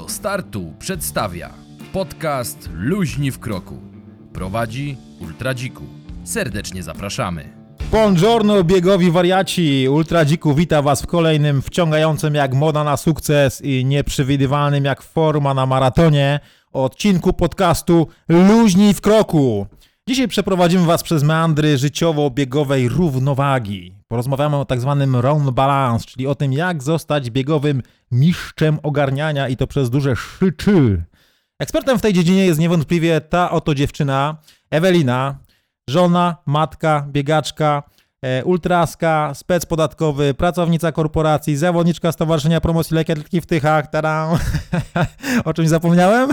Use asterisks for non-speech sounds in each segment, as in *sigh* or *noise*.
do startu przedstawia podcast Luźni w kroku. Prowadzi Ultradziku. Serdecznie zapraszamy. Buongiorno biegowi wariaci! Ultra Dziku wita was w kolejnym wciągającym jak moda na sukces i nieprzewidywalnym jak forma na maratonie odcinku podcastu Luźni w kroku. Dzisiaj przeprowadzimy was przez meandry życiowo-biegowej równowagi. Porozmawiamy o tak zwanym round balance, czyli o tym jak zostać biegowym mistrzem ogarniania i to przez duże szyczy. Ekspertem w tej dziedzinie jest niewątpliwie ta oto dziewczyna, Ewelina, żona, matka, biegaczka, e, ultraska, spec podatkowy, pracownica korporacji, zawodniczka Stowarzyszenia Promocji Lekki Atletyki w Tychach. Tada! *laughs* o czymś zapomniałem?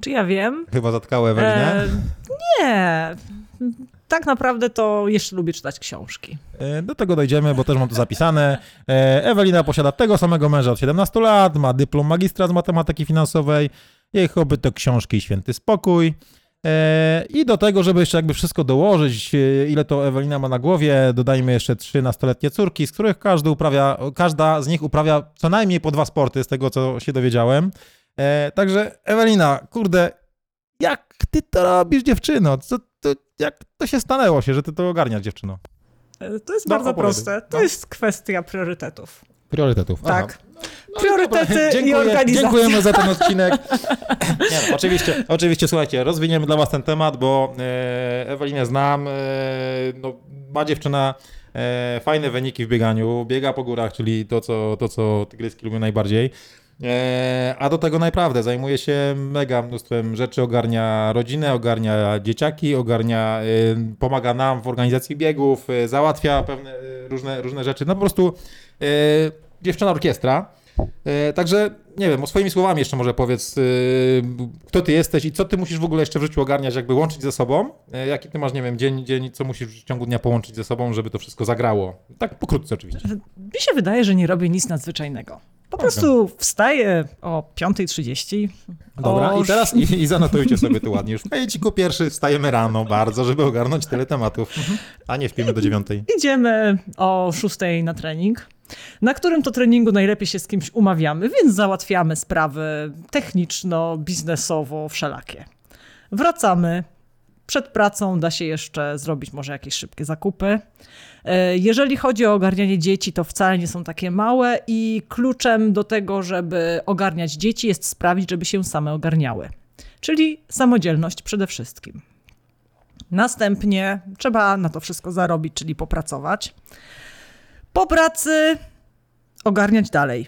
Czy ja wiem? Chyba zatkało Ewelinę. E, nie. Tak naprawdę to jeszcze lubię czytać książki. E, Do tego dojdziemy, bo też mam to zapisane. E, Ewelina posiada tego samego męża od 17 lat, ma dyplom magistra z matematyki finansowej, jej hobby to książki i święty spokój. E, I do tego, żeby jeszcze jakby wszystko dołożyć, ile to Ewelina ma na głowie, dodajmy jeszcze trzy nastoletnie córki, z których każdy uprawia, każda z nich uprawia co najmniej po dwa sporty, z tego co się dowiedziałem. Także Ewelina, kurde, jak ty to robisz dziewczyno? Co, to, jak to się stanęło się, że ty to ogarniasz dziewczyno? E, To jest No, bardzo proste. To No. jest kwestia priorytetów. Priorytetów. Tak. No Priorytety dobra, i dziękuję, organizacja. Dziękujemy za ten odcinek. *laughs* Nie, no, oczywiście, oczywiście, słuchajcie, rozwiniemy dla was ten temat, bo e, Ewelinę znam, e, no, ma dziewczyna e, fajne wyniki w bieganiu, biega po górach, czyli to, co, to, co tygryski lubią najbardziej. E, a do tego naprawdę zajmuje się mega mnóstwem rzeczy, ogarnia rodzinę, ogarnia dzieciaki, ogarnia, e, pomaga nam w organizacji biegów, e, załatwia pewne e, różne, różne rzeczy. No po prostu dziewczyna orkiestra. Także nie wiem, swoimi słowami jeszcze może powiedz, kto ty jesteś i co ty musisz w ogóle jeszcze w życiu ogarniać, jakby łączyć ze sobą. Jaki ty masz, nie wiem, dzień, dzień, co musisz w ciągu dnia połączyć ze sobą, żeby to wszystko zagrało. Tak pokrótce oczywiście. Mi się wydaje, że nie robię nic nadzwyczajnego. Po prostu wstaję o 5.30. Dobra, o i teraz i, i zanotujcie sobie tu ładnie już. W Ejciku pierwszy wstajemy rano bardzo, żeby ogarnąć tyle tematów, a nie śpimy do dziewiątej. Idziemy o 6 na trening, na którym to treningu najlepiej się z kimś umawiamy, więc załatwiamy sprawy techniczno-biznesowo wszelakie. Wracamy. Przed pracą da się jeszcze zrobić może jakieś szybkie zakupy. E, Jeżeli chodzi o ogarnianie dzieci, to wcale nie są takie małe i kluczem do tego, żeby ogarniać dzieci jest sprawić, żeby się same ogarniały. Czyli samodzielność przede wszystkim. Następnie trzeba na to wszystko zarobić, czyli popracować. Po pracy ogarniać dalej.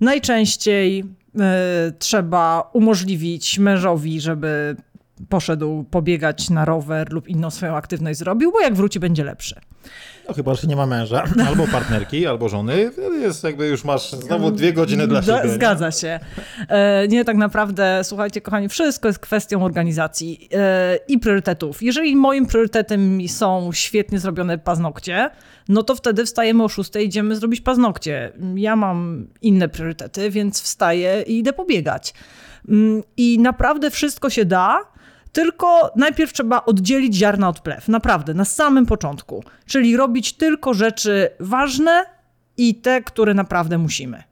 Najczęściej e, trzeba umożliwić mężowi, żeby poszedł pobiegać na rower lub inną swoją aktywność zrobił, bo jak wróci, będzie lepszy. No chyba, że nie ma męża, *laughs* albo partnerki, albo żony, wtedy jest jakby już masz znowu dwie godziny dla siebie. Zgadza się. E, Nie, tak naprawdę, słuchajcie, kochani, wszystko jest kwestią organizacji e, i priorytetów. Jeżeli moim priorytetem są świetnie zrobione paznokcie, no to wtedy wstajemy o 6 idziemy zrobić paznokcie. Ja mam inne priorytety, więc wstaję i idę pobiegać. Mm, I naprawdę wszystko się da, tylko najpierw trzeba oddzielić ziarna od plew. Naprawdę, na samym początku. Czyli robić tylko rzeczy ważne i te, które naprawdę musimy.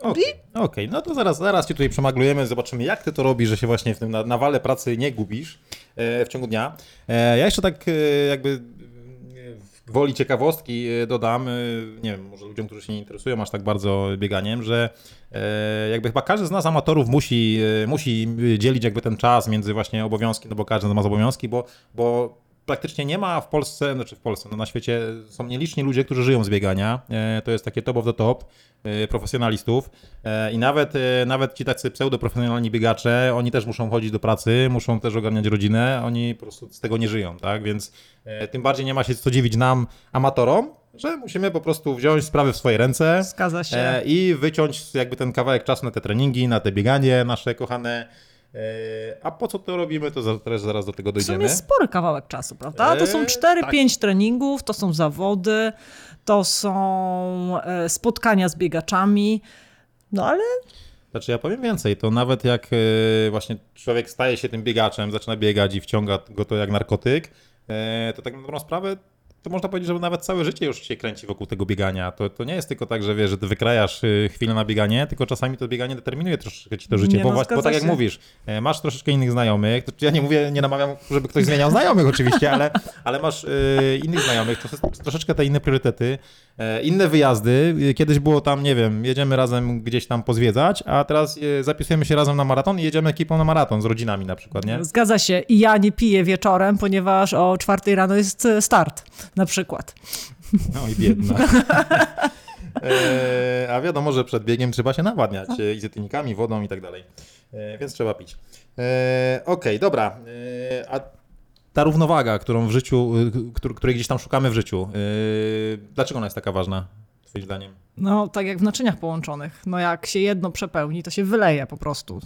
Okej, okej, no to zaraz, zaraz cię tutaj przemaglujemy, zobaczymy jak ty to robisz, że się właśnie w tym na- nawale pracy nie gubisz e, w ciągu dnia. E, ja jeszcze tak e, jakby woli ciekawostki e, dodam, e, nie wiem, może ludziom, którzy się nie interesują aż tak bardzo bieganiem, że e, jakby chyba każdy z nas amatorów musi, musi dzielić jakby ten czas między właśnie obowiązki, no bo każdy ma obowiązki, bo, bo praktycznie nie ma w Polsce, znaczy w Polsce, no na świecie są nieliczni ludzie, którzy żyją z biegania. E, To jest takie top of the top e, profesjonalistów E, i nawet, nawet ci tacy pseudoprofesjonalni biegacze, oni też muszą chodzić do pracy, muszą też ogarniać rodzinę, oni po prostu z tego nie żyją, tak? Więc tym bardziej nie ma się co dziwić nam, amatorom, że musimy po prostu wziąć sprawy w swoje ręce i wyciąć jakby ten kawałek czasu na te treningi, na te bieganie nasze kochane. E, A po co to robimy, to też zaraz do tego dojdziemy. jest spory kawałek czasu, prawda? To są Eee, 4-5 treningów, to są zawody, to są e, spotkania z biegaczami. No ale Znaczy ja powiem więcej, to nawet jak e, właśnie człowiek staje się tym biegaczem, zaczyna biegać i wciąga go to jak narkotyk, e, to tak na dobrą sprawę to można powiedzieć, że nawet całe życie już się kręci wokół tego biegania. To, to nie jest tylko tak, że wiesz, że ty wykrajasz y, chwilę na bieganie, tylko czasami to bieganie determinuje troszeczkę ci to życie. Nie, bo, no, właśnie, bo tak jak się. mówisz, e, masz troszeczkę innych znajomych. To Ja nie mówię, nie namawiam, żeby ktoś zmieniał znajomych oczywiście, ale, ale masz y, innych znajomych, trosze- troszeczkę te inne priorytety, e, inne wyjazdy. Kiedyś było tam, nie wiem, jedziemy razem gdzieś tam pozwiedzać, a teraz y, zapisujemy się razem na maraton i jedziemy ekipą na maraton z rodzinami na przykład, nie? Zgadza się. I ja nie piję wieczorem, ponieważ o czwartej rano jest start, na przykład. No i biedna. *laughs* E, a wiadomo, że przed biegiem trzeba się nawadniać e, izotonikami, wodą i tak dalej. E, więc trzeba pić. E, Okej, dobra. E, a ta równowaga, którą w życiu, któr- której gdzieś tam szukamy w życiu, dlaczego ona jest taka ważna, twoim zdaniem? No, tak jak w naczyniach połączonych. No, jak się jedno przepełni, to się wyleje po prostu.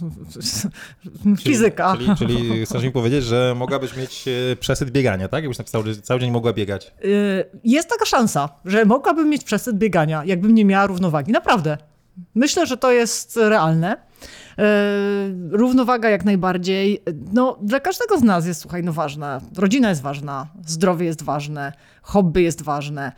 Fizyka. Czyli, czyli chcesz mi powiedzieć, że mogłabyś mieć e, przesyt biegania, tak? Jakbyś tak cały, cały dzień mogła biegać. Y, Jest taka szansa, że mogłabym mieć przesyt biegania, jakbym nie miała równowagi. Naprawdę. Myślę, że to jest realne. Y, Równowaga jak najbardziej. No, dla każdego z nas jest, słuchaj, no ważna. Rodzina jest ważna, zdrowie jest ważne, hobby jest ważne.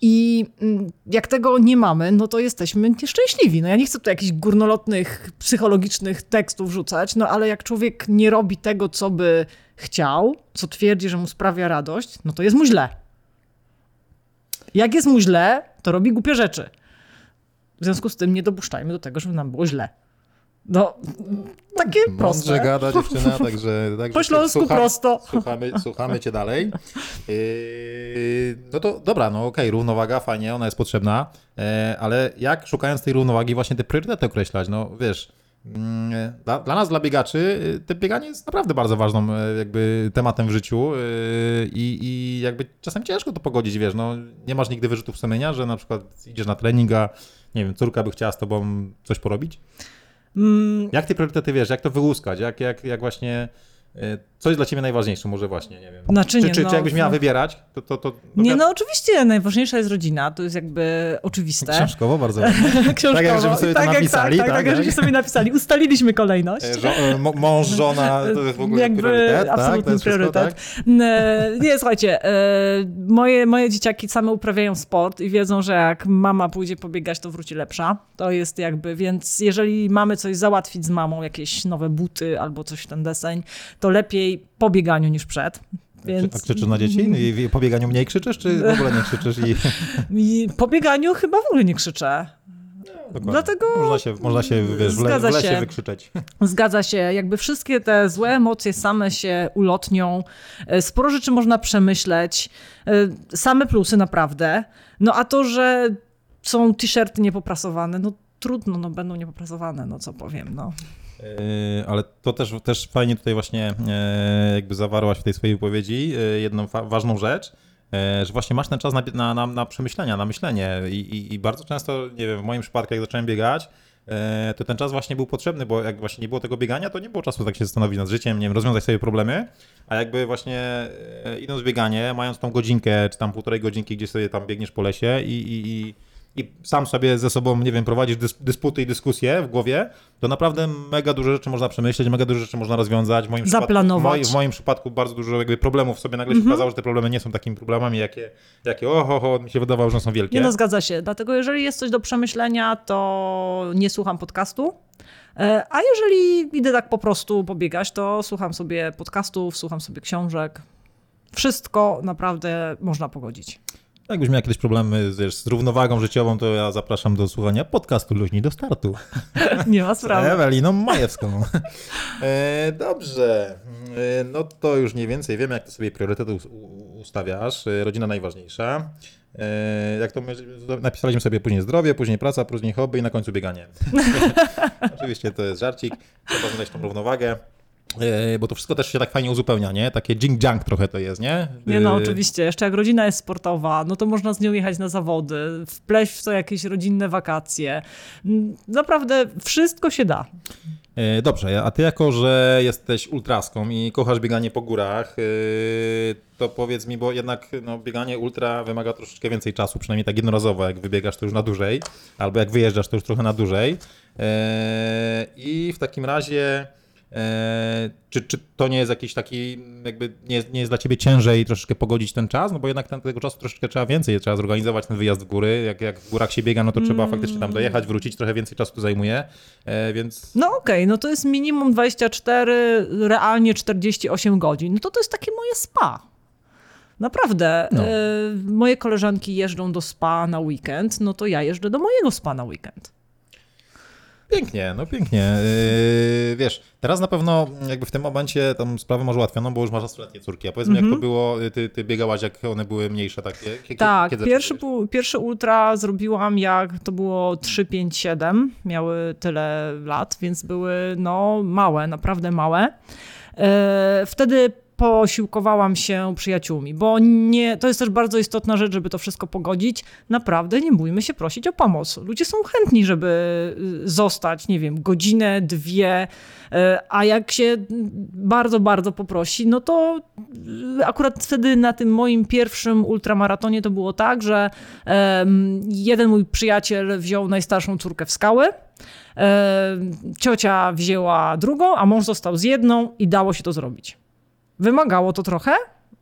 I mm, jak tego nie mamy, no to jesteśmy nieszczęśliwi. No ja nie chcę tu jakichś górnolotnych, psychologicznych tekstów rzucać, no ale jak człowiek nie robi tego, co by chciał, co twierdzi, że mu sprawia radość, no to jest mu źle. Jak jest mu źle, to robi głupie rzeczy. W związku z tym nie dopuszczajmy do tego, żeby nam było źle. No, takie Mądrze proste. gada dziewczyna, także... *laughs* także Po śląsku prosto. Słuchamy, słuchamy cię dalej. Yy, no to dobra, no okej, równowaga, fajnie, ona jest potrzebna, e, ale jak szukając tej równowagi właśnie te priorytety określać? No wiesz, mm, dla, dla nas, dla biegaczy, y, te bieganie jest naprawdę bardzo ważnym e, jakby tematem w życiu i, i jakby czasem ciężko to pogodzić, wiesz, no nie masz nigdy wyrzutów sumienia, że na przykład idziesz na trening, a nie wiem, córka by chciała z tobą coś porobić? Mm, Jak te priorytety, wiesz, jak to wyłuskać, jak, jak, jak właśnie, co jest dla ciebie najważniejsze, może właśnie, nie wiem. Znaczy czy, nie, czy, no, czy jakbyś miała wybierać, to... to, to Nie, no oczywiście najważniejsza jest rodzina, to jest jakby oczywiste. Książkowo bardzo. *laughs* Książkowo. Tak, jak żeśmy sobie to jak- napisali, tak, tak, tak, jak tak. żeśmy sobie napisali. Ustaliliśmy kolejność. E, żo- e, Mąż, żona, to jest w ogóle Jakby priorytet, tak? absolutny To jest wszystko, priorytet. tak? E, Nie, słuchajcie, e, moje, moje dzieciaki same uprawiają sport i wiedzą, że jak mama pójdzie pobiegać, to wróci lepsza. To jest jakby, więc jeżeli mamy coś załatwić z mamą, jakieś nowe buty albo coś w ten deseń, to lepiej po bieganiu niż przed. Więc A krzyczysz na dzieci? I i po bieganiu mniej krzyczysz, czy w ogóle nie krzyczysz? *laughs* I... po bieganiu chyba w ogóle nie krzyczę. Dokładnie. Dlatego Można się, można się wiesz, w, le, w lesie się. wykrzyczeć. *laughs* Zgadza się, jakby wszystkie te złe emocje same się ulotnią. E, Sporo rzeczy można przemyśleć. E, Same plusy naprawdę. No a to, że są t-shirty niepoprasowane, no trudno, no będą niepoprasowane, no co powiem, no. Yy, Ale to też, też fajnie tutaj właśnie e, jakby zawarłaś w tej swojej wypowiedzi e, jedną ważną rzecz, e, że właśnie masz ten czas na, na, na, na przemyślenia, na myślenie I, i, i bardzo często, nie wiem, w moim przypadku jak zacząłem biegać, e, to ten czas właśnie był potrzebny, bo jak właśnie nie było tego biegania, to nie było czasu tak się zastanowić nad życiem, nie wiem, rozwiązać sobie problemy, a jakby właśnie e, idąc w bieganie, mając tą godzinkę, czy tam półtorej godzinki, gdzie sobie tam biegniesz po lesie i, i, i sam sobie ze sobą, nie wiem, prowadzisz dys, dysputy i dyskusje w głowie, to naprawdę mega dużo rzeczy można przemyśleć, mega dużo rzeczy można rozwiązać. W moim Zaplanować. Przypadku, w, moim, przypadku bardzo dużo jakby problemów sobie nagle się Mhm. okazało, że te problemy nie są takimi problemami, jakie, jakie oho, ho, mi się wydawało, że one są wielkie. Nie no, zgadza się. Dlatego jeżeli jest coś do przemyślenia, to nie słucham podcastu. E, A jeżeli idę tak po prostu pobiegać, to słucham sobie podcastów, słucham sobie książek. Wszystko naprawdę można pogodzić. Jakbyś miał jakieś problemy wiesz, z równowagą życiową, to ja zapraszam do słuchania podcastu Luźni do startu. *laughs* Nie ma sprawy. Eweliną Majewską. *laughs* E, dobrze, e, no to już mniej więcej wiem, jak ty sobie priorytety ustawiasz. E, Rodzina najważniejsza. E, jak to my, napisaliśmy sobie później zdrowie, później praca, później hobby i na końcu bieganie. *laughs* Oczywiście to jest żarcik, trzeba znaleźć tą równowagę. E, Bo to wszystko też się tak fajnie uzupełnia, nie? Takie jing-jang trochę to jest, nie? Nie no, E, oczywiście. Jeszcze jak rodzina jest sportowa, no to można z nią jechać na zawody, wpleść w to jakieś rodzinne wakacje. Naprawdę wszystko się da. E, Dobrze, a ty jako, że jesteś ultraską i kochasz bieganie po górach, to powiedz mi, bo jednak no, bieganie ultra wymaga troszeczkę więcej czasu, przynajmniej tak jednorazowo, jak wybiegasz to już na dłużej, albo jak wyjeżdżasz to już trochę na dłużej. I w takim razie czy, czy to nie jest jakiś taki, jakby nie, nie jest dla ciebie ciężej troszeczkę pogodzić ten czas? No bo jednak tego czasu troszeczkę trzeba więcej, trzeba zorganizować ten wyjazd w góry. Jak, jak w górach się biega, no to trzeba faktycznie tam dojechać, wrócić, trochę więcej czasu to zajmuje, e, więc No okej, no to jest minimum 24, realnie 48 godzin. No to to jest takie moje spa. Naprawdę. No. E, moje koleżanki jeżdżą do spa na weekend, no to ja jeżdżę do mojego spa na weekend. Pięknie, no pięknie. Yy, wiesz, teraz na pewno jakby w tym momencie tą sprawę masz ułatwioną, bo już masz nastoletnie córki. A powiedz mi, jak to było, ty, ty biegałaś, jak one były mniejsze takie? Tak, kiedy pierwszy, pu- pierwszy ultra zrobiłam jak to było 3, 5, 7. Miały tyle lat, więc były no małe, naprawdę małe. E, wtedy posiłkowałam się przyjaciółmi, bo nie, to jest też bardzo istotna rzecz, żeby to wszystko pogodzić. Naprawdę nie bójmy się prosić o pomoc. Ludzie są chętni, żeby y, zostać, nie wiem, godzinę, dwie, e, a jak się bardzo, bardzo poprosi, no to y, akurat wtedy na tym moim pierwszym ultramaratonie to było tak, że jeden mój przyjaciel wziął najstarszą córkę w skały, em, ciocia wzięła drugą, a mąż został z jedną i dało się to zrobić. Wymagało to trochę,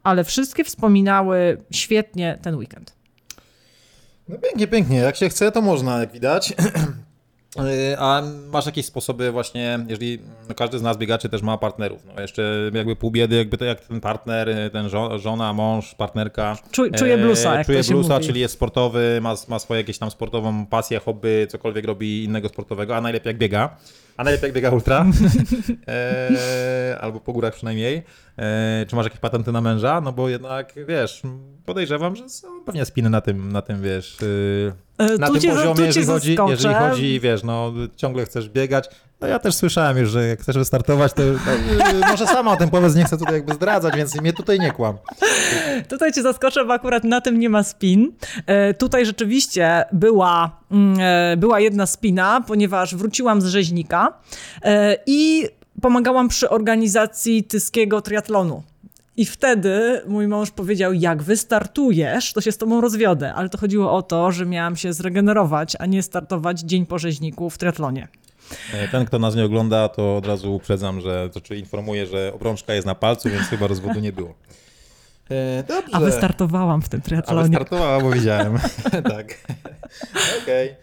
ale wszystkie wspominały świetnie ten weekend. No pięknie, pięknie. Jak się chce, to można, jak widać. Yy, *clears throat* A masz jakieś sposoby właśnie, jeżeli no każdy z nas biegaczy też ma partnerów, no jeszcze jakby pół biedy, jakby to jak ten partner, ten żo- żona, mąż, partnerka. Czu- czuje bluesa, e, jak Czuje bluesa, mówi. czyli jest sportowy, ma, ma swoją jakieś tam sportową pasję, hobby, cokolwiek robi innego sportowego, a najlepiej jak biega. A najlepiej jak biega ultra. *laughs* e, albo po górach przynajmniej. E, czy masz jakieś patenty na męża? No bo jednak, wiesz, podejrzewam, że są pewnie spiny na tym, na tym wiesz, yy, E, na tu tym cię tu poziomie, cię jeżeli chodzi, jeżeli chodzi, wiesz, no ciągle chcesz biegać. No ja też słyszałem już, że jak chcesz wystartować, to, to yy, może sama o tym powiedz, nie chcę tutaj jakby zdradzać, więc mnie tutaj nie kłam. Tutaj cię zaskoczę, bo akurat na tym nie ma spin. E, tutaj rzeczywiście była, mm, e, była jedna spina, ponieważ wróciłam z rzeźnika e, i pomagałam przy organizacji tyskiego triatlonu. I wtedy mój mąż powiedział, jak wystartujesz, to się z tobą rozwiodę. Ale to chodziło o to, że miałam się zregenerować, a nie startować dzień po rzeźniku w triatlonie. E, Ten, kto nas nie ogląda, to od razu uprzedzam, że, to czy informuję, że obrączka jest na palcu, więc chyba rozwodu nie było. E, dobrze. A wystartowałam w tym A triatlonie. wystartowała, bo widziałem. *laughs* tak. Okej.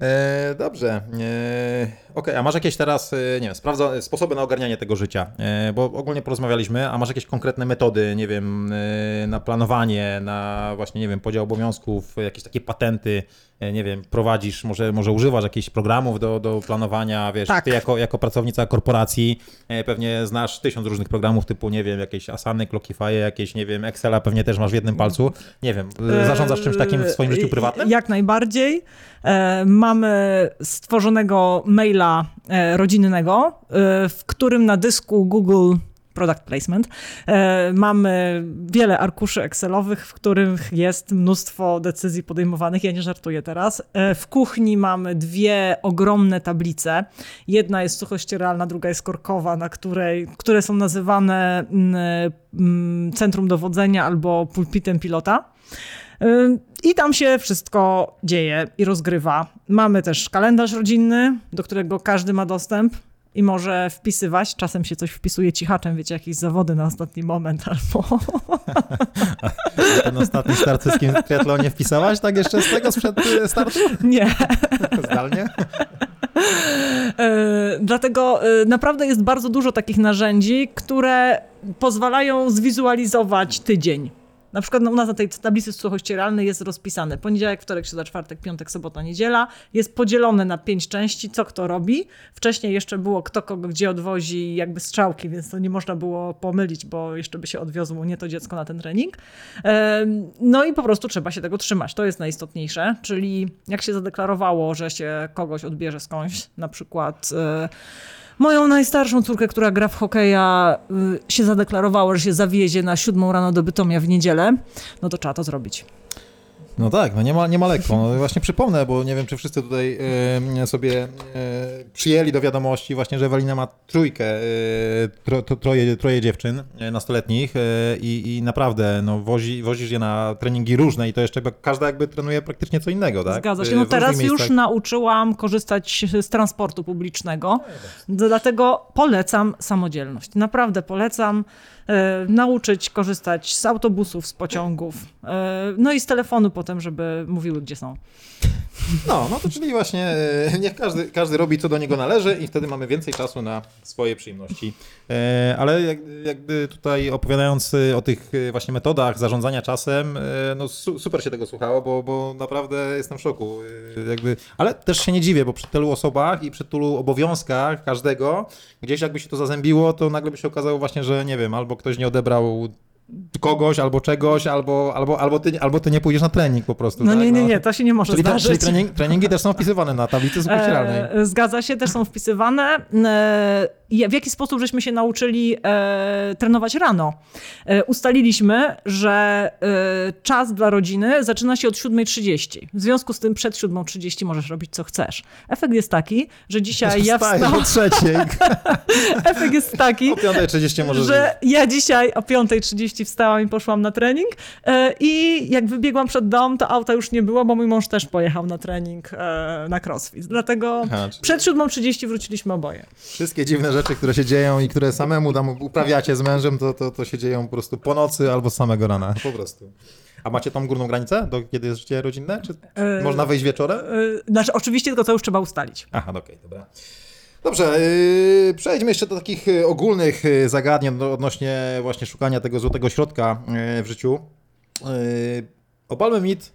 E, Dobrze. E, Okej, a masz jakieś teraz, e, nie wiem, sprawdza, sposoby na ogarnianie tego życia? E, Bo ogólnie porozmawialiśmy, a masz jakieś konkretne metody, nie wiem, e, na planowanie, na właśnie, nie wiem, podział obowiązków, jakieś takie patenty, e, nie wiem, prowadzisz, może, może używasz jakichś programów do, do planowania, wiesz, Tak. ty jako, jako pracownica korporacji pewnie znasz tysiąc różnych programów typu, nie wiem, jakieś Asany, Clockify, jakieś, nie wiem, Excela pewnie też masz w jednym palcu. Nie wiem, zarządzasz czymś takim w swoim życiu prywatnym? Jak najbardziej. E, mamy stworzonego maila e, rodzinnego, e, w którym na dysku Google Product Placement e, mamy wiele arkuszy Excelowych, w których jest mnóstwo decyzji podejmowanych. Ja nie żartuję teraz. W kuchni mamy dwie ogromne tablice. Jedna jest suchościeralna, druga jest korkowa, na której, które są nazywane mm, mm, centrum dowodzenia albo pulpitem pilota. I tam się wszystko dzieje i rozgrywa. Mamy też kalendarz rodzinny, do którego każdy ma dostęp i może wpisywać. Czasem się coś wpisuje cichaczem, wiecie, jakieś zawody na ostatni moment albo. *laughs* Ten ostatni start w triatlonie wpisałaś tak jeszcze z tego sprzed e, startu? *laughs* Nie. Zdalnie? E, *laughs* Dlatego e, naprawdę jest bardzo dużo takich narzędzi, które pozwalają zwizualizować tydzień. Na przykład no, u nas na tej tablicy suchościeralnej jest rozpisane poniedziałek, wtorek, środa, czwartek, piątek, sobota, niedziela. Jest podzielone na pięć części, co kto robi. Wcześniej jeszcze było kto kogo gdzie odwozi jakby strzałki, więc to nie można było pomylić, bo jeszcze by się odwiozło nie to dziecko na ten trening. No i po prostu trzeba się tego trzymać. To jest najistotniejsze, czyli jak się zadeklarowało, że się kogoś odbierze skądś, na przykład e, moją najstarszą córkę, która gra w hokeja, y, się zadeklarowało, że się zawiezie na siódmą rano do Bytomia w niedzielę, no to trzeba to zrobić. No tak, no nie ma, nie ma lekko. No właśnie przypomnę, bo nie wiem, czy wszyscy tutaj e, sobie e, przyjęli do wiadomości właśnie, że Ewelina ma trójkę, e, tro, troje, troje dziewczyn e, nastoletnich e, i, i naprawdę no, wozi, wozisz je na treningi różne i to jeszcze każda jakby trenuje praktycznie co innego, tak? Zgadza się. No teraz już nauczyłam korzystać z transportu publicznego, dlatego polecam samodzielność. Naprawdę polecam nauczyć korzystać z autobusów, z pociągów, no i z telefonu potem, żeby mówiły, gdzie są. No, no to czyli właśnie e, niech każdy, każdy robi co do niego należy i wtedy mamy więcej czasu na swoje przyjemności. E, ale jak, jakby tutaj opowiadając e, o tych właśnie metodach zarządzania czasem, no su, super się tego słuchało, bo, bo naprawdę jestem w szoku. Jakby, ale też się nie dziwię, bo przy tylu osobach i przy tylu obowiązkach każdego, gdzieś jakby się to zazębiło, to nagle by się okazało właśnie, że nie wiem, albo ktoś nie odebrał kogoś, albo czegoś, albo, albo, albo, ty, albo ty nie pójdziesz na trening po prostu. No tak? nie, nie, nie, to się nie może Czyli, te, czyli zdarzyć. trening, treningi też są wpisywane na tablicy superściralnej. E, zgadza się, też są wpisywane. E, w jaki sposób żeśmy się nauczyli e, trenować rano? E, ustaliliśmy, że e, czas dla rodziny zaczyna się od 7.30. W związku z tym przed 7.30 możesz robić co chcesz. Efekt jest taki, że dzisiaj ja wstałam. o trzeciej, *laughs* Efekt jest taki, o 5.30 możesz... że ja dzisiaj o 5.30 wstałam i poszłam na trening e, i jak wybiegłam przed dom, to auta już nie było, bo mój mąż też pojechał na trening e, na crossfit. Dlatego Aha, przed 7.30 wróciliśmy oboje. Wszystkie dziwne rzeczy, które się dzieją i które samemu tam uprawiacie z mężem, to, to, to się dzieją po prostu po nocy albo z samego rana. Po prostu. A macie tą górną granicę, do kiedy jest życie rodzinne? Czy E, można wyjść wieczorem? e, Znaczy, oczywiście tylko to już trzeba ustalić. Aha, no okej, dobra. Dobrze, yy, przejdźmy jeszcze do takich yy, ogólnych zagadnień odnośnie właśnie szukania tego złotego środka w życiu. Yy, Obalmy mit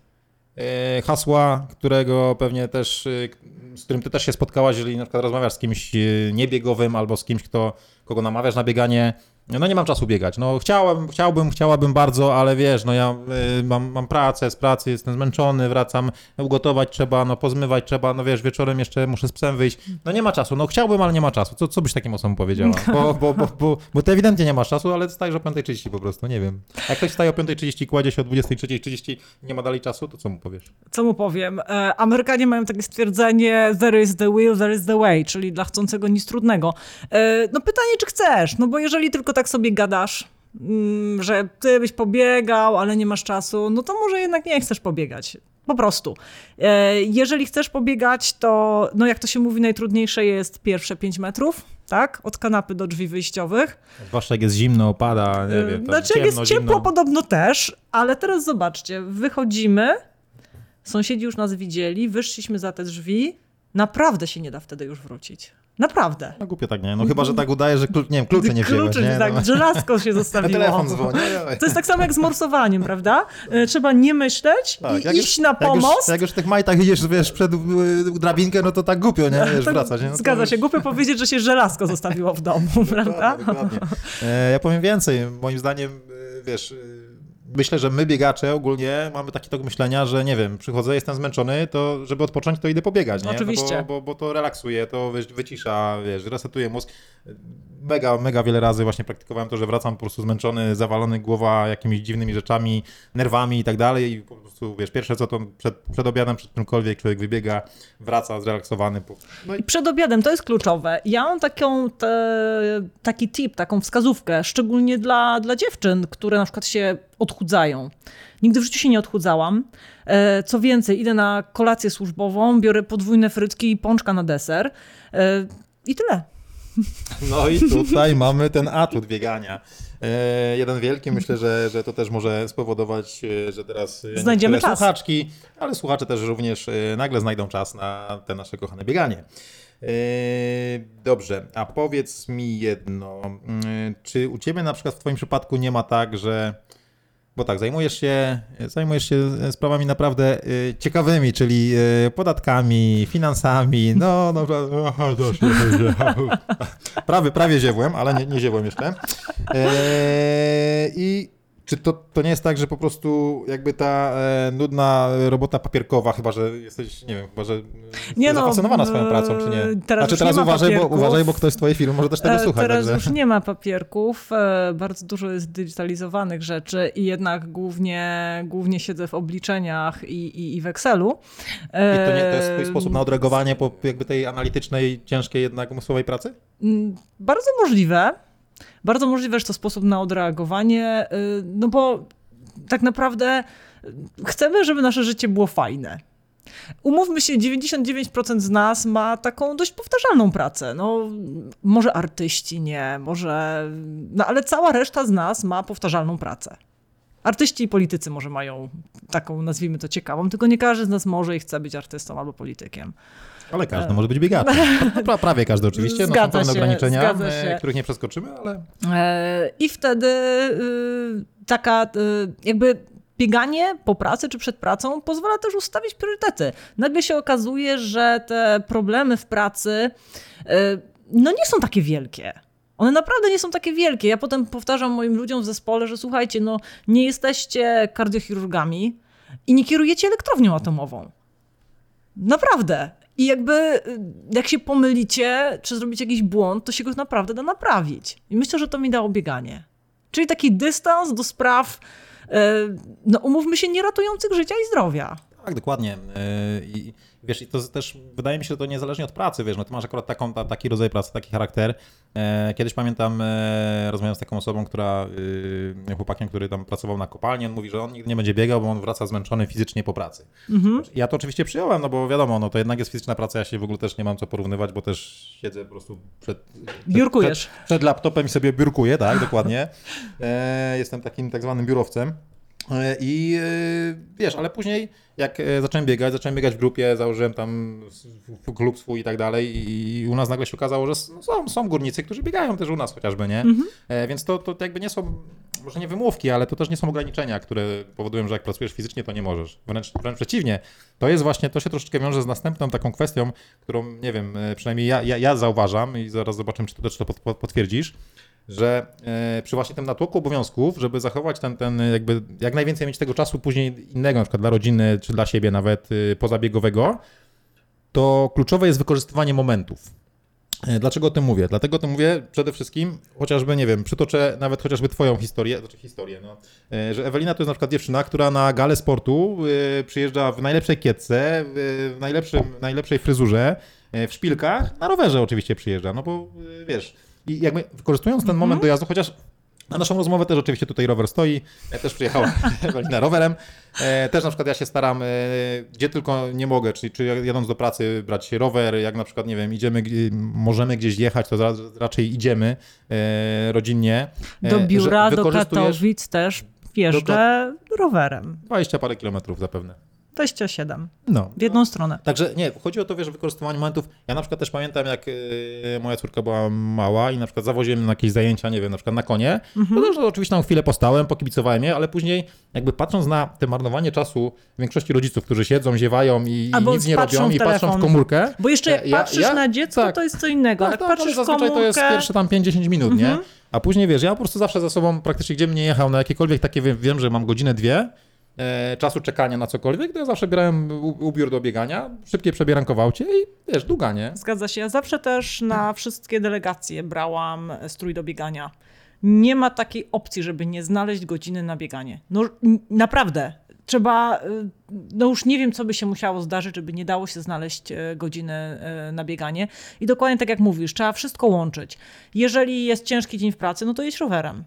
yy, hasła, którego pewnie też, yy, z którym ty też się spotkałaś, jeżeli na przykład rozmawiasz z kimś yy, niebiegowym albo z kimś, kto, kogo namawiasz na bieganie. No nie mam czasu biegać. No chciałem, chciałbym, chciałabym bardzo, ale wiesz, no ja y, mam, mam pracę, z pracy jestem zmęczony, wracam, ugotować trzeba, no pozmywać trzeba, no wiesz, wieczorem jeszcze muszę z psem wyjść. No nie ma czasu, no chciałbym, ale nie ma czasu. Co, co byś takim osobom powiedziała? *laughs* Bo, bo, bo, bo, bo ty ewidentnie nie masz czasu, ale stajesz o 5.30 po prostu, nie wiem. Jak ktoś wstaje o 5.30 i kładzie się o 23.30 i nie ma dalej czasu, to co mu powiesz? Co mu powiem? E, Amerykanie mają takie stwierdzenie there is the will, there is the way, czyli dla chcącego nic trudnego. E, No pytanie, czy chcesz? No bo jeżeli tylko tak sobie gadasz, mm, że ty byś pobiegał, ale nie masz czasu, no to może jednak nie chcesz pobiegać. Po prostu. E, Jeżeli chcesz pobiegać, to no jak to się mówi, najtrudniejsze jest pierwsze 5 metrów, tak? Od kanapy do drzwi wyjściowych. Zwłaszcza jak jest zimno, opada, nie wiem. tam Znaczy, jak jest ciemno, ciepło, zimno. podobno też, ale teraz zobaczcie, wychodzimy, sąsiedzi już nas widzieli, wyszliśmy za te drzwi, naprawdę się nie da wtedy już wrócić. Naprawdę. No głupio tak, nie? No chyba, że tak udaje, że nie wiem, klucze nie wzięłeś, Kluczy, nie? tak, No. żelazko się Na zostawiło. telefon dzwoni. To jest tak samo jak z morsowaniem, prawda? E, Trzeba nie myśleć Tak, i iść już- na Jak już, pomost. jak już w tych majtach idziesz, wiesz, przed y, drabinkę, no to tak głupio, nie? Wiesz, *laughs* Tak, wracać, nie? No Zgadza już- się, głupio powiedzieć, że się żelazko zostawiło w domu, *laughs* prawda? Dokładnie, dokładnie. E, Ja powiem więcej. Moim zdaniem, y, wiesz, myślę, że my biegacze ogólnie mamy taki tok myślenia, że nie wiem, przychodzę, jestem zmęczony, to żeby odpocząć, to idę pobiegać, nie? Oczywiście. No bo, bo, bo to relaksuje, to wycisza, wiesz, resetuje mózg. Mega, mega wiele razy właśnie praktykowałem to, że wracam po prostu zmęczony, zawalony głowa jakimiś dziwnymi rzeczami, nerwami i tak dalej i po prostu, wiesz, pierwsze co to przed, przed obiadem, przed czymkolwiek człowiek wybiega, wraca zrelaksowany. No i I przed obiadem, to jest kluczowe. Ja mam taką, te, taki tip, taką wskazówkę, szczególnie dla, dla dziewczyn, które na przykład się odchudzają. Nigdy w życiu się nie odchudzałam. E, Co więcej, idę na kolację służbową, biorę podwójne frytki i pączka na deser. E, I tyle. No i tutaj *laughs* mamy ten atut biegania. E, jeden wielki, myślę, że, że to też może spowodować, że teraz Znajdziemy czas. słuchaczki, ale słuchacze też również nagle znajdą czas na te nasze kochane bieganie. Dobrze, a powiedz mi jedno, czy u Ciebie na przykład w Twoim przypadku nie ma tak, że bo tak, zajmujesz się, zajmujesz się sprawami naprawdę y, ciekawymi, czyli y, podatkami, finansami, no, no, prawie, prawie ziewłem, ale nie, nie ziewłem jeszcze. E, I Czy to, to nie jest tak, że po prostu jakby ta e, nudna robota papierkowa, chyba że jesteś, nie wiem, chyba że nie Nie no, zafascynowana swoją e, pracą, czy nie? teraz znaczy teraz uważaj, bo, uważaj, bo ktoś z twojej firmy może też tego E, słuchać. Teraz także... już nie ma papierków, e, bardzo dużo jest digitalizowanych rzeczy i jednak głównie, głównie siedzę w obliczeniach i, i, i w Excelu. E, I to, nie, to jest twój sposób na odreagowanie po jakby tej analitycznej, ciężkiej jednak umysłowej pracy? Bardzo możliwe. Bardzo możliwe, że to sposób na odreagowanie, y, no bo tak naprawdę y, chcemy, żeby nasze życie było fajne. Umówmy się, 99% z nas ma taką dość powtarzalną pracę. No, może artyści nie, może. No, ale cała reszta z nas ma powtarzalną pracę. Artyści i politycy może mają taką, nazwijmy to ciekawą, tylko nie każdy z nas może i chce być artystą albo politykiem. Ale każdy może być biegaczem. *laughs* Pra- prawie każdy oczywiście, no, są pewne się, ograniczenia, których nie przeskoczymy, ale... E, I wtedy y, taka y, jakby bieganie po pracy czy przed pracą pozwala też ustawić priorytety. Nagle się okazuje, że te problemy w pracy y, no nie są takie wielkie. One naprawdę nie są takie wielkie. Ja potem powtarzam moim ludziom w zespole, że słuchajcie, no nie jesteście kardiochirurgami i nie kierujecie elektrownią atomową. Naprawdę. I jakby y, jak się pomylicie, czy zrobicie jakiś błąd, to się go naprawdę da naprawić. I myślę, że to mi dało bieganie. Czyli taki dystans do spraw, y, no umówmy się, nie ratujących życia i zdrowia. Tak, dokładnie. Yy, I wiesz, i to też wydaje mi się, że to niezależnie od pracy, wiesz, no ty masz akurat taką, ta, taki rodzaj pracy, taki charakter. E, Kiedyś pamiętam, e, rozmawiałem z taką osobą, która, yy, chłopakiem, który tam pracował na kopalni, on mówi, że on nigdy nie będzie biegał, bo on wraca zmęczony fizycznie po pracy. Ja to oczywiście przyjąłem, no bo wiadomo, no to jednak jest fizyczna praca, ja się w ogóle też nie mam co porównywać, bo też siedzę po prostu przed, przed, przed, przed laptopem i sobie biurkuję, tak, dokładnie. E, jestem takim tak zwanym biurowcem. E, I e, wiesz, ale później jak e, zacząłem biegać, zacząłem biegać w grupie, założyłem tam klub swój i tak dalej i u nas nagle się okazało, że no, są, są górnicy, którzy biegają też u nas chociażby, nie? E, Więc to, to jakby nie są, może nie wymówki, ale to też nie są ograniczenia, które powodują, że jak pracujesz fizycznie, to nie możesz. Wręcz, wręcz przeciwnie. To jest właśnie, to się troszeczkę wiąże z następną taką kwestią, którą, nie wiem, przynajmniej ja, ja, ja zauważam i zaraz zobaczymy, czy ty też to pot- pot- potwierdzisz, że e, przy właśnie tym natłoku obowiązków, żeby zachować ten, ten jakby, jak najwięcej mieć tego czasu później innego, na przykład dla rodziny, czy dla siebie nawet y, pozabiegowego, to kluczowe jest wykorzystywanie momentów. E, Dlaczego o tym mówię? Dlatego o tym mówię przede wszystkim, chociażby, nie wiem, przytoczę nawet chociażby twoją historię, znaczy historię, no, e, że Ewelina to jest na przykład dziewczyna, która na galę sportu e, przyjeżdża w najlepszej kietce, e, w najlepszym, najlepszej fryzurze, w szpilkach, na rowerze oczywiście przyjeżdża, no bo wiesz, i jakby wykorzystując ten moment dojazdu, chociaż na naszą rozmowę też oczywiście tutaj rower stoi. Ja też przyjechała *laughs* Ewelina rowerem. E, też na przykład ja się staram, e, gdzie tylko nie mogę, czyli czy jadąc do pracy brać rower, jak na przykład, nie wiem, idziemy, możemy gdzieś jechać, to raczej idziemy e, rodzinnie. Do biura, do Katowic też jeżdżę rowerem. 20 parę kilometrów zapewne. 27 No. w jedną stronę. Także nie, chodzi o to, wiesz, wykorzystywanie momentów. Ja na przykład też pamiętam, jak y, moja córka była mała i na przykład zawoziłem na jakieś zajęcia, nie wiem, na przykład na konie. No to, oczywiście tam chwilę postałem, pokibicowałem je, ale później jakby patrząc na te marnowanie czasu większości rodziców, którzy siedzą, ziewają i, i nic nie robią i patrzą w komórkę. Bo jeszcze jak Ja- patrzysz ja- na dziecko, tak. to jest co innego. Tak, tak, ale patrzysz w zazwyczaj to jest komórkę, pierwsze tam 5-10 minut, nie? A później wiesz, ja po prostu zawsze za sobą praktycznie gdzie mnie jechał na jakiekolwiek takie, wiem, wiem że mam godzinę, dwie czasu czekania na cokolwiek, to ja zawsze bierałem ubiór do biegania, szybkie przebierankował cię i wiesz, długanie. Zgadza się. Ja zawsze też na wszystkie delegacje brałam strój do biegania. Nie ma takiej opcji, żeby nie znaleźć godziny na bieganie. No naprawdę. Trzeba, y, no już nie wiem, co by się musiało zdarzyć, żeby nie dało się znaleźć e, godziny e, na bieganie. I dokładnie tak jak mówisz, trzeba wszystko łączyć. Jeżeli jest ciężki dzień w pracy, no to jedź rowerem.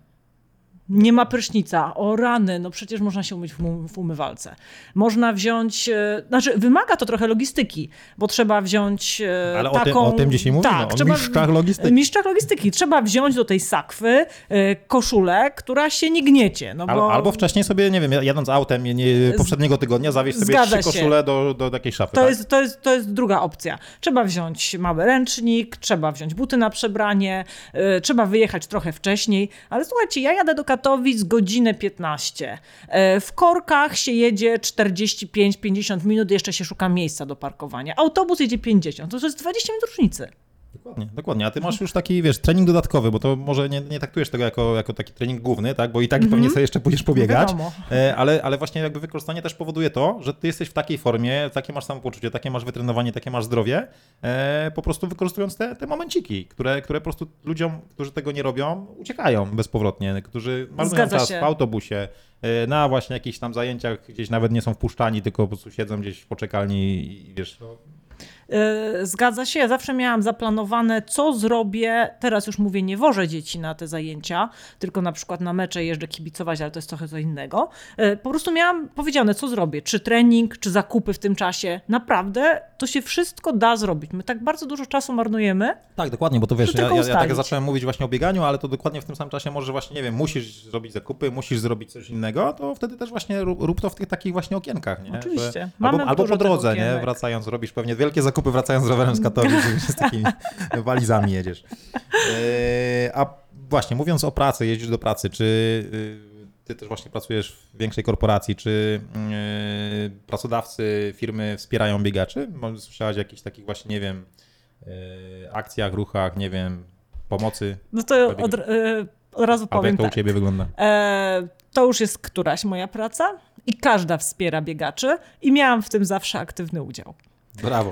Nie ma prysznica. O rany, no przecież można się umyć w, um- umywalce. Można wziąć, e, znaczy wymaga to trochę logistyki, bo trzeba wziąć e, Ale o tym- taką... o tym dzisiaj mówimy, tak, o trzeba, mistrzach logistyki. Mistrzach logistyki. Trzeba wziąć do tej sakwy e, koszulę, która się nie gniecie. No bo... albo wcześniej sobie, nie wiem, jadąc autem nie, nie, poprzedniego tygodnia zawieźć sobie Zgadza trzy koszule do, do takiej szafy. To tak? jest, to, jest, to jest druga opcja. Trzeba wziąć mały ręcznik, trzeba wziąć buty na przebranie, trzeba wyjechać trochę wcześniej, ale słuchajcie, ja jadę do Katowic godzinę 15. Y, w korkach się jedzie 45-50 minut, jeszcze się szuka miejsca do parkowania. Autobus jedzie 50, to jest 20 minut różnicy. Dokładnie, dokładnie. A ty masz już taki, wiesz, trening dodatkowy, bo to może nie, nie traktujesz tego jako, jako taki trening główny, tak? Bo i tak pewnie sobie jeszcze pójdziesz pobiegać. Wiadomo. E, ale, ale właśnie jakby wykorzystanie też powoduje to, że ty jesteś w takiej formie, takie masz samopoczucie, takie masz wytrenowanie, takie masz zdrowie, e, po prostu wykorzystując te, te momenciki, które, które po prostu ludziom, którzy tego nie robią, uciekają bezpowrotnie, którzy marnują Zgadza czas się. w autobusie, e, na właśnie jakichś tam zajęciach, gdzieś nawet nie są wpuszczani, tylko po prostu siedzą gdzieś w poczekalni i wiesz, no, Zgadza się, ja zawsze miałam zaplanowane, co zrobię. Teraz już mówię, nie wożę dzieci na te zajęcia, tylko na przykład na mecze jeżdżę kibicować, ale to jest trochę co innego. E, Po prostu miałam powiedziane, co zrobię, czy trening, czy zakupy w tym czasie. Naprawdę to się wszystko da zrobić. My tak bardzo dużo czasu marnujemy. Tak, dokładnie, bo to wiesz, ja, ja, ja tak zacząłem mówić właśnie o bieganiu, ale to dokładnie w tym samym czasie może właśnie, nie wiem, musisz zrobić zakupy, musisz zrobić coś innego, to wtedy też właśnie rób, rób to w tych takich właśnie okienkach, nie? Oczywiście. Że, albo, albo po drodze, nie? Wracając, robisz pewnie wielkie zakupy, wracając z rowerem z Katowic, *laughs* z takimi walizami jedziesz. Eee, a właśnie, mówiąc o pracy, jeździsz do pracy, czy y, ty też właśnie pracujesz w większej korporacji, czy y, pracodawcy, firmy wspierają biegaczy? Może słyszałaś o jakichś takich właśnie, nie wiem, akcjach, ruchach, nie wiem, pomocy? No to od, e, od razu Albo jak powiem to u tak. ciebie wygląda? E, to już jest któraś moja praca i każda wspiera biegaczy i miałam w tym zawsze aktywny udział. Brawo.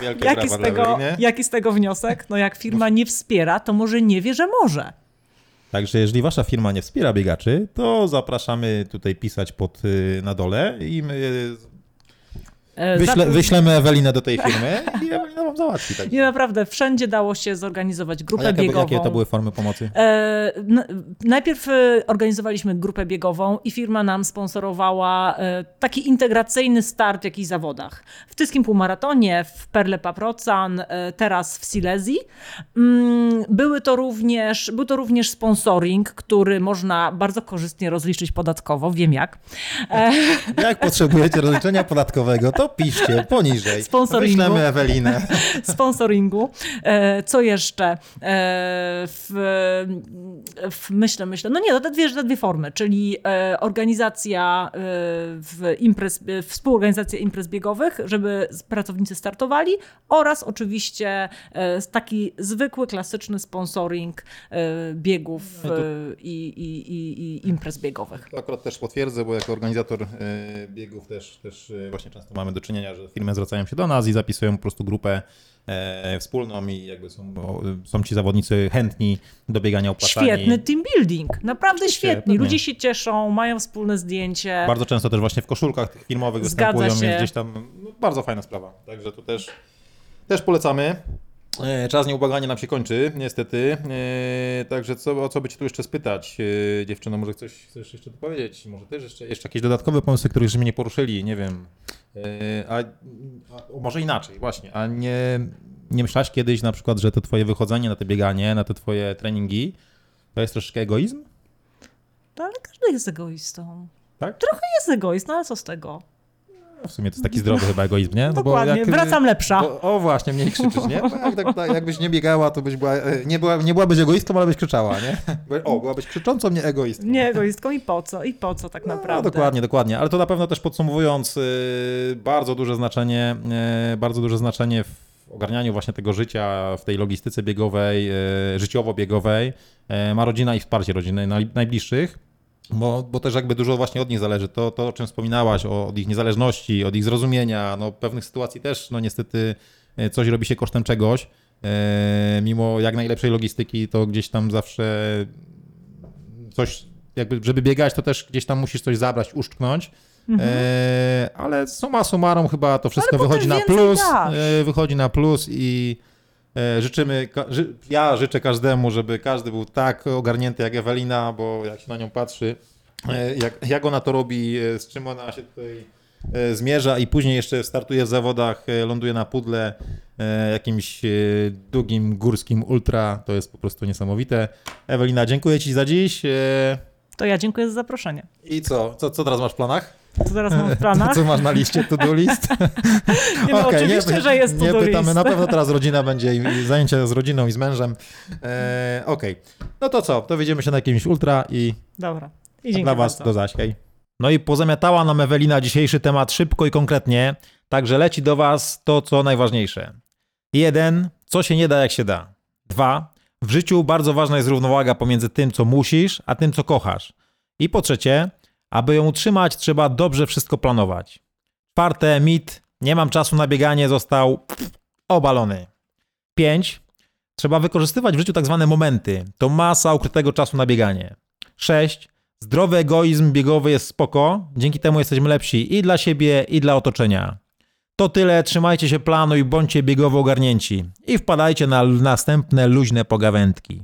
Wielkie Jaki z, tego, jaki z tego wniosek? No jak firma nie wspiera, to może nie wie, że może. Także jeżeli wasza firma nie wspiera biegaczy, to zapraszamy tutaj pisać pod y, na dole i my E, wyśle, za- wyślemy Ewelinę do tej firmy i Ewelina wam załatwi. Tak. Nie naprawdę, wszędzie dało się zorganizować A grupę jakie, biegową. jakie to były formy pomocy? E, najpierw e, organizowaliśmy grupę biegową i firma nam sponsorowała e, taki integracyjny start w jakichś zawodach. W Tyskim Półmaratonie, w Perle Paprocan, e, teraz w Silesii. Mm, Były to również, był to również sponsoring, który można bardzo korzystnie rozliczyć podatkowo, wiem jak. E, Jak potrzebujecie rozliczenia podatkowego, to piszcie poniżej. Sponsoringu. Wyślemy Ewelinę. *laughs* sponsoringu. E, co jeszcze? E, w, w, myślę, myślę. No nie, no te dwie, te dwie formy, czyli e, organizacja w imprez, współorganizacja imprez biegowych, żeby pracownicy startowali oraz oczywiście taki zwykły, klasyczny sponsoring biegów No to- i, i, i, i imprez biegowych. To akurat też potwierdzę, bo jako organizator biegów też, też właśnie często mamy do czynienia, że firmy zwracają się do nas i zapisują po prostu grupę e, wspólną i jakby są, są ci zawodnicy chętni do biegania opłacani. Świetny team building, naprawdę pewnie. Ludzie się cieszą, mają wspólne zdjęcie. Bardzo często też właśnie w koszulkach tych filmowych Zgadza występują, się. więc gdzieś tam no, bardzo fajna sprawa. Także tu też, też polecamy. E, Czas nieubłaganie nam się kończy, niestety. E, Także co, o co by Cię tu jeszcze spytać? E, Dziewczyno, może coś chcesz jeszcze tu powiedzieć? Może też jeszcze, jeszcze jakieś dodatkowe pomysły, których żeśmy nie poruszyli, nie wiem. E, A, a może inaczej, właśnie. A nie, nie myślałaś kiedyś na przykład, że to Twoje wychodzenie na te bieganie, na te Twoje treningi, to jest troszeczkę egoizm? No, ale każdy jest egoistą. Tak? Jest egoist, no ale co z tego? W sumie to jest taki zdrowy chyba egoizm, nie? No Dokładnie, jak- wracam lepsza. Bo, o właśnie, mniej krzyczysz, nie? Jak, tak, tak, jakbyś nie biegała, to byś była, e, nie, była, nie byłabyś egoistką, ale byś krzyczała, nie? O, byłabyś krzyczącą, nie egoistką. Nie egoistką i po co? I po co tak No, naprawdę? dokładnie, dokładnie. Ale to na pewno też podsumowując, y, bardzo duże znaczenie, y, bardzo duże znaczenie w ogarnianiu właśnie tego życia, w tej logistyce biegowej, y, życiowo-biegowej y, ma rodzina i wsparcie rodziny naj- najbliższych. Bo, bo też jakby dużo właśnie od nich zależy. To, to o czym wspominałaś, o, od ich niezależności, od ich zrozumienia, no pewnych sytuacji też, no niestety e, coś robi się kosztem czegoś. E, mimo jak najlepszej logistyki, to gdzieś tam zawsze coś, jakby żeby biegać, to też gdzieś tam musisz coś zabrać, uszczknąć. E, ale summa summarum chyba to wszystko wychodzi na plus. E, wychodzi na plus i życzymy, ka- ży, ja życzę każdemu, żeby każdy był tak ogarnięty jak Ewelina, bo jak się na nią patrzy, e, jak, jak ona to robi, e, z czym ona się tutaj e, zmierza i później jeszcze startuje w zawodach, e, ląduje na pudle e, jakimś e, długim górskim ultra, to jest po prostu niesamowite. Ewelina, dziękuję Ci za dziś. e, To ja dziękuję za zaproszenie. I co? Co, co teraz masz w planach? Co teraz mam w planach? *laughs* Co masz na liście to-do list? *laughs* Nie, no, *laughs* Okej, oczywiście, nie, że jest to Nie do pytamy, list. na pewno teraz rodzina będzie i zajęcia z rodziną i z mężem. E, Okej, no to co? To widzimy się na jakimś ultra i Dobra. I dzięki dla Was bardzo. do zaś. hej. No i pozamiatała nam Ewelina dzisiejszy temat szybko i konkretnie, także leci do Was to, co najważniejsze. Jeden, co się nie da, jak się da. Dwa, w życiu bardzo ważna jest równowaga pomiędzy tym, co musisz, a tym, co kochasz. I po trzecie, aby ją utrzymać, trzeba dobrze wszystko planować. Czwarte, mit, nie mam czasu na bieganie, został obalony. Pięć, trzeba wykorzystywać w życiu tak zwane momenty. To masa ukrytego czasu na bieganie. Sześć, zdrowy egoizm biegowy jest spoko, dzięki temu jesteśmy lepsi i dla siebie, i dla otoczenia. To tyle, trzymajcie się planu i bądźcie biegowo ogarnięci. I wpadajcie na następne luźne pogawędki.